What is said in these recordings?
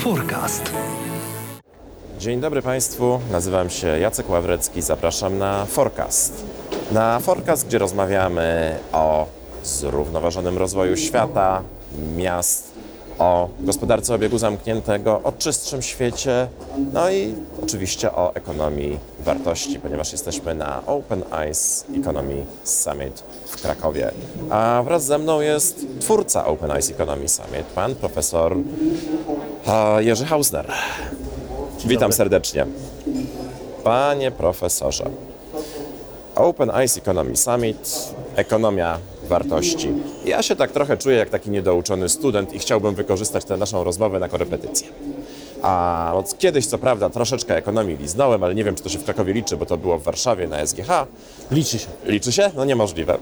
Forecast. Dzień dobry Państwu, nazywam się Jacek Ławrecki, zapraszam na Forecast. Na Forecast, gdzie rozmawiamy o zrównoważonym rozwoju świata, miast, o gospodarce obiegu zamkniętego, o czystszym świecie, no i oczywiście o ekonomii wartości, ponieważ jesteśmy na Open Eyes Economy Summit w Krakowie. A wraz ze mną jest twórca Open Eyes Economy Summit, pan profesor Jerzy Hausner. Witam serdecznie. Panie profesorze, Open Eyes Economy Summit, ekonomia wartości. Ja się tak trochę czuję jak taki niedouczony student i chciałbym wykorzystać tę naszą rozmowę na korepetycję. A od kiedyś, co prawda, troszeczkę ekonomii liznąłem, ale nie wiem, czy to się w Krakowie liczy, bo to było w Warszawie na SGH. Liczy się. Liczy się? No niemożliwe.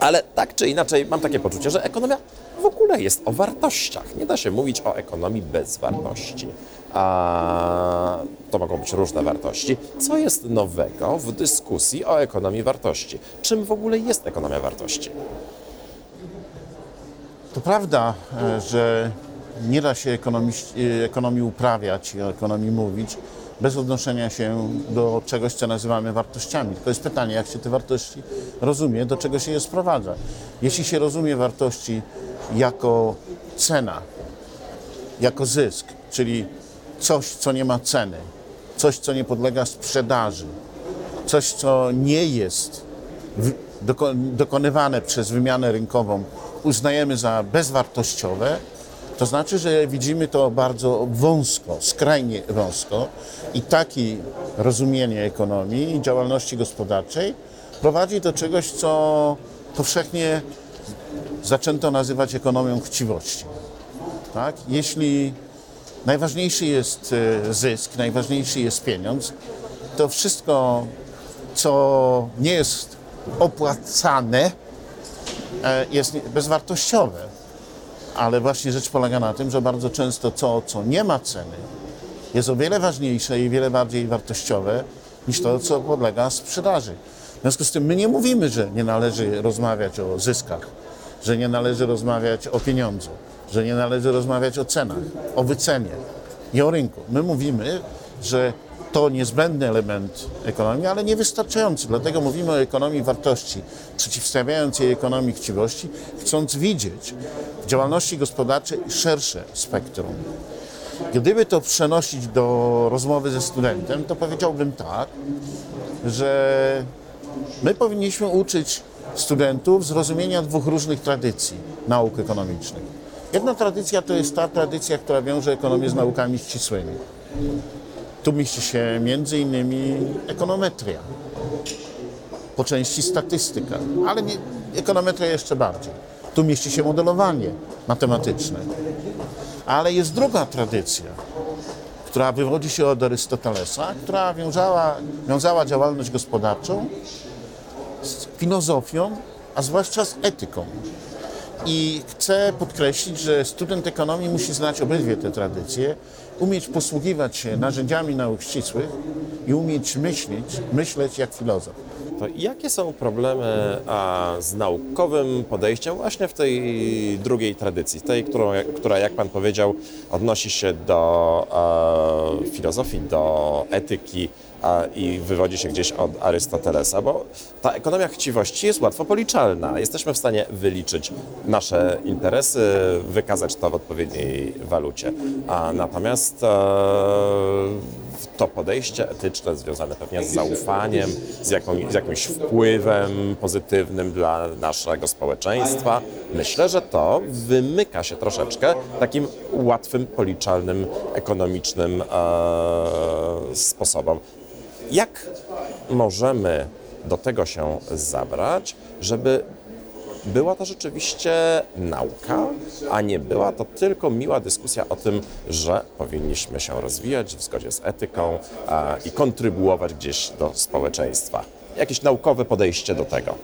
Ale tak czy inaczej mam takie poczucie, że ekonomia w ogóle jest o wartościach. Nie da się mówić o ekonomii bez wartości. A to mogą być różne wartości. Co jest nowego w dyskusji o ekonomii wartości? Czym w ogóle jest ekonomia wartości? To prawda, e, że nie da się ekonomii, ekonomii uprawiać i o ekonomii mówić bez odnoszenia się do czegoś, co nazywamy wartościami. Tylko jest pytanie, jak się te wartości rozumie, do czego się je sprowadza. Jeśli się rozumie wartości jako cena, jako zysk, czyli coś, co nie ma ceny, coś, co nie podlega sprzedaży, coś, co nie jest dokonywane przez wymianę rynkową, uznajemy za bezwartościowe, to znaczy, że widzimy to bardzo wąsko, skrajnie wąsko i takie rozumienie ekonomii i działalności gospodarczej prowadzi do czegoś, co powszechnie zaczęto nazywać ekonomią chciwości. Tak? Jeśli najważniejszy jest e, zysk, najważniejszy jest pieniądz, to wszystko, co nie jest opłacane, e, jest bezwartościowe. Ale właśnie rzecz polega na tym, że bardzo często to, co nie ma ceny, jest o wiele ważniejsze i wiele bardziej wartościowe niż to, co podlega sprzedaży. W związku z tym my nie mówimy, że nie należy rozmawiać o zyskach, że nie należy rozmawiać o pieniądzu, że nie należy rozmawiać o cenach, o wycenie i o rynku. My mówimy, że to niezbędny element ekonomii, ale niewystarczający. Dlatego mówimy o ekonomii wartości, przeciwstawiając jej ekonomii chciwości, chcąc widzieć w działalności gospodarczej szersze spektrum. Gdyby to przenosić do rozmowy ze studentem, to powiedziałbym tak, że my powinniśmy uczyć studentów zrozumienia dwóch różnych tradycji nauk ekonomicznych. Jedna tradycja to jest ta tradycja, która wiąże ekonomię z naukami ścisłymi. Tu mieści się między innymi ekonometria, po części statystyka, ale nie, ekonometria jeszcze bardziej. Tu mieści się modelowanie matematyczne. Ale jest druga tradycja, która wywodzi się od Arystotelesa, która wiązała, wiązała działalność gospodarczą z filozofią, a zwłaszcza z etyką. I chcę podkreślić, że student ekonomii musi znać obydwie te tradycje, umieć posługiwać się narzędziami nauk ścisłych i umieć myśleć, myśleć jak filozof. To jakie są problemy a, z naukowym podejściem właśnie w tej drugiej tradycji, tej, którą, która, jak Pan powiedział, odnosi się do e, filozofii, do etyki a, i wywodzi się gdzieś od Arystotelesa, bo ta ekonomia chciwości jest łatwo policzalna. Jesteśmy w stanie wyliczyć nasze interesy, wykazać to w odpowiedniej walucie. A natomiast e, to podejście etyczne związane pewnie z zaufaniem, z, jaką, z jakimś wpływem pozytywnym dla naszego społeczeństwa. Myślę, że to wymyka się troszeczkę takim łatwym, policzalnym, ekonomicznym e, sposobom. Jak możemy do tego się zabrać, żeby była to rzeczywiście nauka, a nie była to tylko miła dyskusja o tym, że powinniśmy się rozwijać w zgodzie z etyką a, i kontrybuować gdzieś do społeczeństwa. Jakieś naukowe podejście do tego.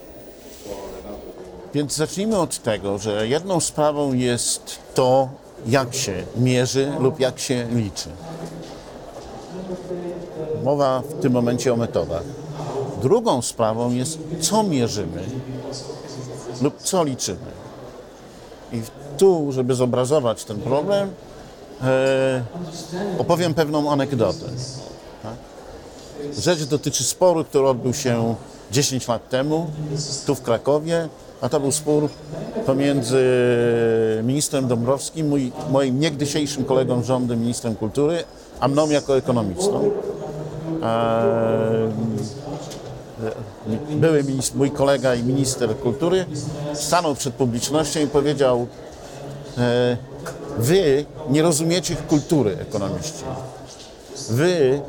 Więc zacznijmy od tego, że jedną sprawą jest to, jak się mierzy lub jak się liczy. Mowa w tym momencie o metodach. Drugą sprawą jest, co mierzymy lub co liczymy. I tu, żeby zobrazować ten problem, e, opowiem pewną anegdotę. Tak? Rzecz dotyczy sporu, który odbył się 10 lat temu tu w Krakowie, a to był spór pomiędzy ministrem Dąbrowskim, moim niegdysiejszym kolegą rządu, ministrem kultury, a mną jako ekonomistą. Były mój kolega i minister kultury stanął przed publicznością i powiedział: e, Wy nie rozumiecie kultury ekonomiści. Wy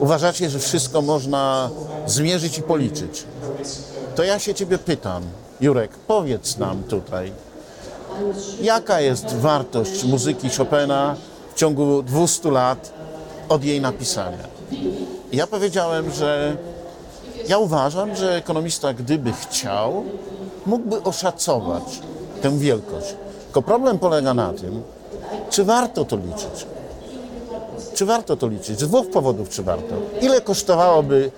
uważacie, że wszystko można zmierzyć i policzyć. To ja się Ciebie pytam, Jurek, powiedz nam tutaj, jaka jest wartość muzyki Chopina w ciągu 200 lat od jej napisania? Ja powiedziałem, że ja uważam, że ekonomista, gdyby chciał, mógłby oszacować tę wielkość. Tylko problem polega na tym, czy warto to liczyć. Czy warto to liczyć? Z dwóch powodów, czy warto. Ile kosztowałoby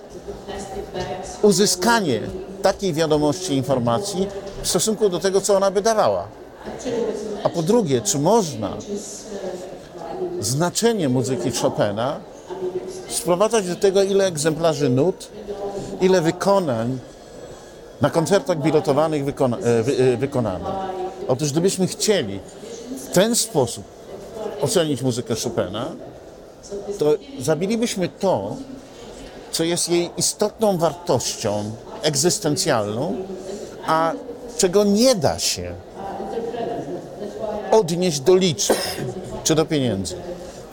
uzyskanie takiej wiadomości, informacji w stosunku do tego, co ona by dawała? A po drugie, czy można znaczenie muzyki Chopina sprowadzać do tego, ile egzemplarzy nut, ile wykonań na koncertach bilotowanych wykona, e, wy, e, wykonano. Otóż gdybyśmy chcieli w ten sposób ocenić muzykę Chopina, to zabilibyśmy to, co jest jej istotną wartością egzystencjalną, a czego nie da się odnieść do liczby czy do pieniędzy.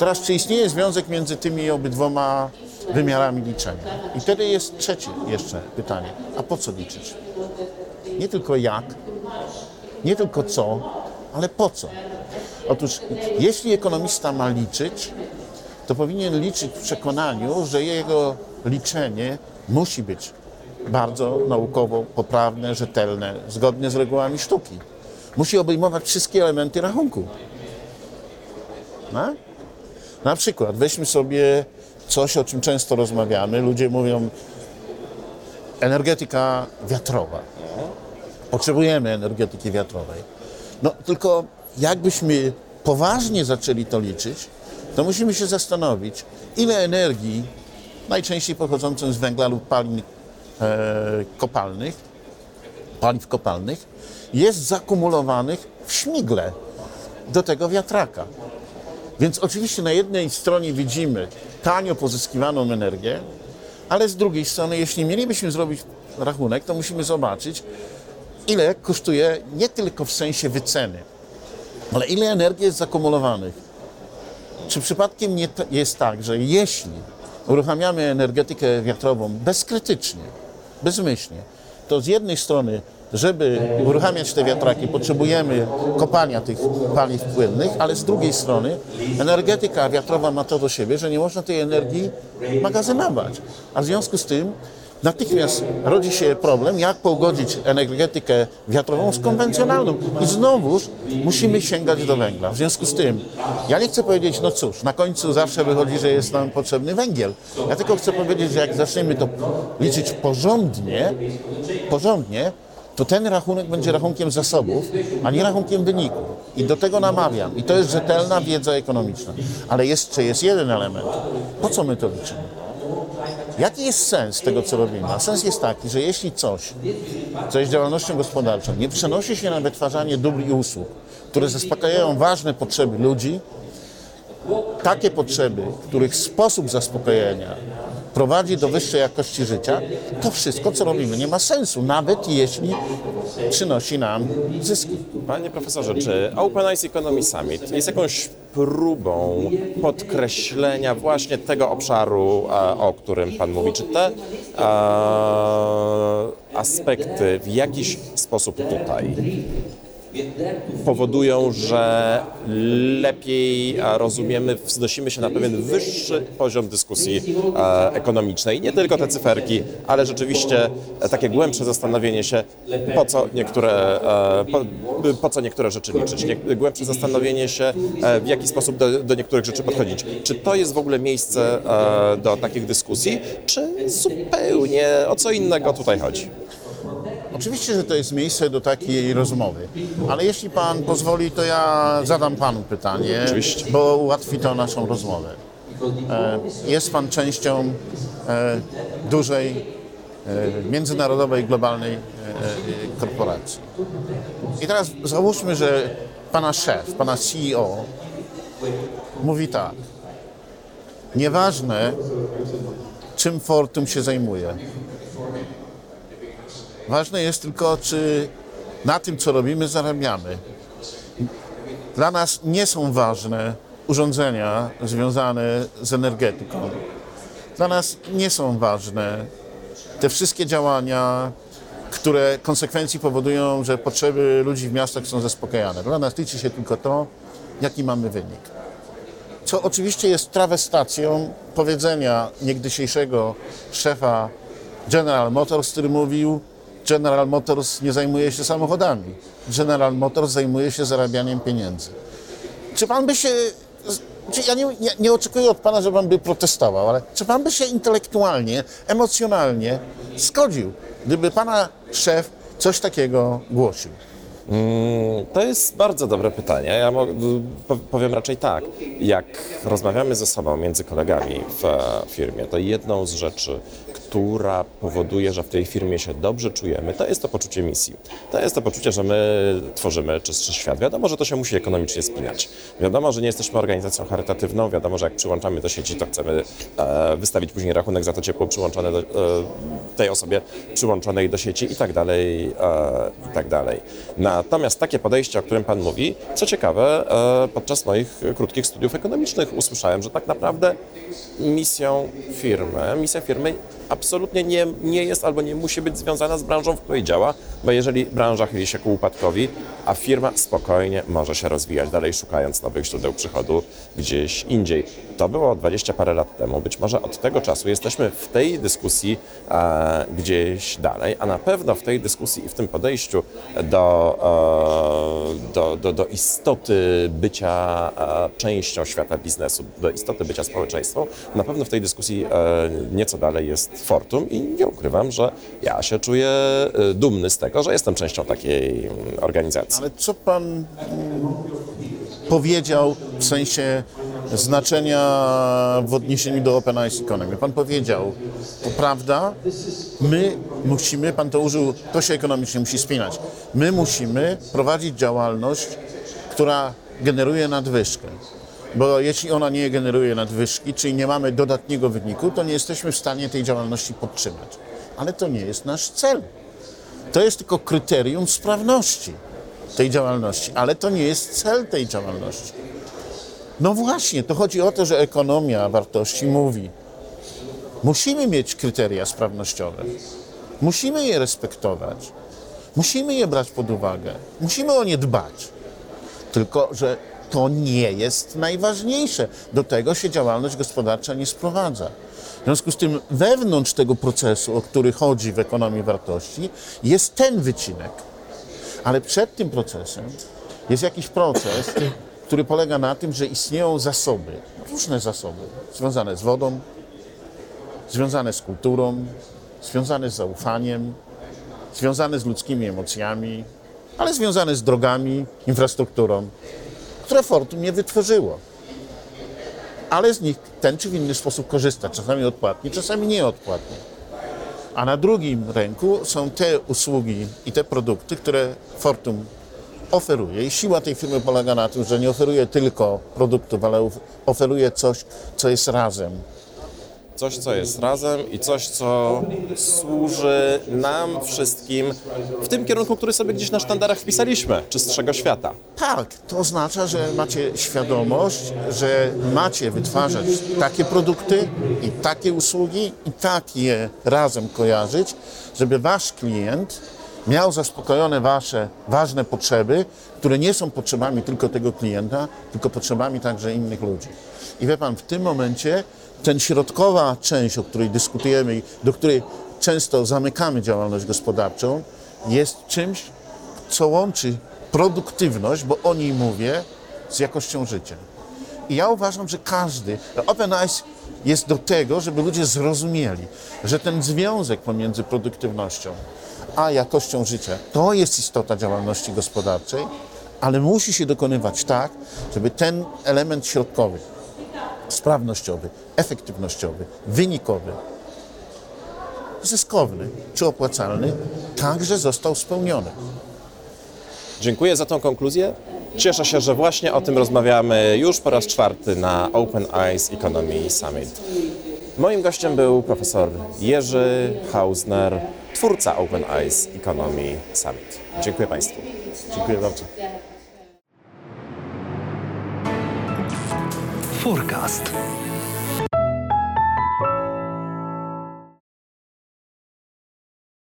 Teraz, czy istnieje związek między tymi obydwoma wymiarami liczenia? I wtedy jest trzecie jeszcze pytanie. A po co liczyć? Nie tylko jak, nie tylko co, ale po co? Otóż, jeśli ekonomista ma liczyć, to powinien liczyć w przekonaniu, że jego liczenie musi być bardzo naukowo poprawne, rzetelne, zgodne z regułami sztuki. Musi obejmować wszystkie elementy rachunku. No? Na przykład weźmy sobie coś, o czym często rozmawiamy. Ludzie mówią energetyka wiatrowa. Potrzebujemy energetyki wiatrowej. No tylko jakbyśmy poważnie zaczęli to liczyć, to musimy się zastanowić, ile energii, najczęściej pochodzącej z węgla lub palin e, kopalnych, paliw kopalnych, jest zakumulowanych w śmigle do tego wiatraka. Więc oczywiście na jednej stronie widzimy tanio pozyskiwaną energię, ale z drugiej strony, jeśli mielibyśmy zrobić rachunek, to musimy zobaczyć, ile kosztuje nie tylko w sensie wyceny, ale ile energii jest zakumulowanych. Czy przypadkiem nie jest tak, że jeśli uruchamiamy energetykę wiatrową bezkrytycznie, bezmyślnie, to z jednej strony żeby uruchamiać te wiatraki, potrzebujemy kopania tych paliw płynnych, ale z drugiej strony energetyka wiatrowa ma to do siebie, że nie można tej energii magazynować. A w związku z tym natychmiast rodzi się problem, jak pogodzić energetykę wiatrową z konwencjonalną. I znowuż musimy sięgać do węgla. W związku z tym, ja nie chcę powiedzieć, no cóż, na końcu zawsze wychodzi, że jest nam potrzebny węgiel. Ja tylko chcę powiedzieć, że jak zaczniemy to liczyć porządnie, porządnie, to ten rachunek będzie rachunkiem zasobów, a nie rachunkiem wyników. I do tego namawiam. I to jest rzetelna wiedza ekonomiczna. Ale jeszcze jest jeden element. Po co my to liczymy? Jaki jest sens tego, co robimy? A sens jest taki, że jeśli coś, co jest działalnością gospodarczą, nie przenosi się na wytwarzanie dóbr i usług, które zaspokajają ważne potrzeby ludzi, takie potrzeby, których sposób zaspokojenia prowadzi do wyższej jakości życia, to wszystko, co robimy, nie ma sensu, nawet jeśli przynosi nam zyski. Panie profesorze, czy Open Eyes Economy Summit jest jakąś próbą podkreślenia właśnie tego obszaru, o którym Pan mówi? Czy te aspekty w jakiś sposób tutaj powodują, że lepiej rozumiemy, wznosimy się na pewien wyższy poziom dyskusji ekonomicznej. Nie tylko te cyferki, ale rzeczywiście takie głębsze zastanowienie się, po co niektóre, po, po co niektóre rzeczy liczyć, głębsze zastanowienie się, w jaki sposób do, do niektórych rzeczy podchodzić. Czy to jest w ogóle miejsce do takich dyskusji, czy zupełnie o co innego tutaj chodzi? Oczywiście, że to jest miejsce do takiej rozmowy, ale jeśli pan pozwoli, to ja zadam panu pytanie, Oczywiście. bo ułatwi to naszą rozmowę. E, Jest pan częścią e, dużej, e, międzynarodowej, globalnej korporacji. I teraz załóżmy, że pana szef, pana CEO mówi tak. Nieważne, czym Fortum się zajmuje. Ważne jest tylko, czy na tym, co robimy, zarabiamy. Dla nas nie są ważne urządzenia związane z energetyką. Dla nas nie są ważne te wszystkie działania, które konsekwencji powodują, że potrzeby ludzi w miastach są zaspokajane. Dla nas liczy się tylko to, jaki mamy wynik. Co oczywiście jest trawestacją powiedzenia niegdysiejszego szefa General Motors, który mówił, General Motors nie zajmuje się samochodami. General Motors zajmuje się zarabianiem pieniędzy. Czy pan by się. Ja nie, nie, nie oczekuję od pana, że pan by protestował, ale czy pan by się intelektualnie, emocjonalnie zgodził, gdyby pana szef coś takiego głosił? Mm, To jest bardzo dobre pytanie. Ja powiem raczej tak. Jak rozmawiamy ze sobą między kolegami w e, firmie, to jedną z rzeczy, która powoduje, że w tej firmie się dobrze czujemy, to jest to poczucie misji. To jest to poczucie, że my tworzymy czystszy świat. Wiadomo, że to się musi ekonomicznie spinać. Wiadomo, że nie jesteśmy organizacją charytatywną. Wiadomo, że jak przyłączamy do sieci, to chcemy e, wystawić później rachunek za to ciepło przyłączone do, e, tej osobie przyłączonej do sieci i tak dalej, e, i tak dalej. Natomiast takie podejście, o którym Pan mówi, co ciekawe, e, podczas moich krótkich studiów ekonomicznych usłyszałem, że tak naprawdę misją firmy, misja firmy absolutnie nie, nie jest albo nie musi być związana z branżą, w której działa, bo jeżeli branża chyli się ku upadkowi, a firma spokojnie może się rozwijać dalej, szukając nowych źródeł przychodu gdzieś indziej. To było 20 parę lat temu. Być może od tego czasu jesteśmy w tej dyskusji e, gdzieś dalej, a na pewno w tej dyskusji i w tym podejściu do, e, do, do, do istoty bycia e, częścią świata biznesu, do istoty bycia społeczeństwem, na pewno w tej dyskusji e, nieco dalej jest Fortum i nie ukrywam, że ja się czuję e, dumny z tego, że jestem częścią takiej mm, organizacji. Ale co pan mm, powiedział w sensie znaczenia w odniesieniu do Open Eyes Economy? Pan powiedział, to prawda, my musimy, pan to użył, to się ekonomicznie musi spinać, my musimy prowadzić działalność, która generuje nadwyżkę. Bo jeśli ona nie generuje nadwyżki, czyli nie mamy dodatniego wyniku, to nie jesteśmy w stanie tej działalności podtrzymać. Ale to nie jest nasz cel. To jest tylko kryterium sprawności tej działalności, ale to nie jest cel tej działalności. No właśnie, to chodzi o to, że ekonomia wartości mówi, musimy mieć kryteria sprawnościowe, musimy je respektować, musimy je brać pod uwagę, musimy o nie dbać. Tylko, że to nie jest najważniejsze. Do tego się działalność gospodarcza nie sprowadza. W związku z tym wewnątrz tego procesu, o który chodzi w ekonomii wartości, jest ten wycinek. Ale przed tym procesem jest jakiś proces, który polega na tym, że istnieją zasoby, różne zasoby, związane z wodą, związane z kulturą, związane z zaufaniem, związane z ludzkimi emocjami, ale związane z drogami, infrastrukturą, które Fortum nie wytworzyło. Ale z nich ten czy w inny sposób korzysta, czasami odpłatnie, czasami nieodpłatnie. A na drugim ręku są te usługi i te produkty, które Fortum oferuje. I siła tej firmy polega na tym, że nie oferuje tylko produktów, ale oferuje coś, co jest razem. Coś, co jest razem i coś, co służy nam wszystkim w tym kierunku, który sobie gdzieś na sztandarach wpisaliśmy, czystszego świata. Tak, to oznacza, że macie świadomość, że macie wytwarzać takie produkty i takie usługi i tak je razem kojarzyć, żeby wasz klient miał zaspokojone wasze ważne potrzeby, które nie są potrzebami tylko tego klienta, tylko potrzebami także innych ludzi. I wie pan, w tym momencie ten środkowa część, o której dyskutujemy i do której często zamykamy działalność gospodarczą, jest czymś, co łączy produktywność, bo o niej mówię, z jakością życia. I ja uważam, że każdy, Open Eyes jest do tego, żeby ludzie zrozumieli, że ten związek pomiędzy produktywnością a jakością życia. To jest istota działalności gospodarczej, ale musi się dokonywać tak, żeby ten element środkowy, sprawnościowy, efektywnościowy, wynikowy, zyskowny czy opłacalny, także został spełniony. Dziękuję za tą konkluzję. Cieszę się, że właśnie o tym rozmawiamy już po raz czwarty na Open Eyes Economy Summit. Moim gościem był profesor Jerzy Hausner, twórca Open Eyes Economy Summit. Dziękuję Państwu. Dziękuję bardzo. Forecast.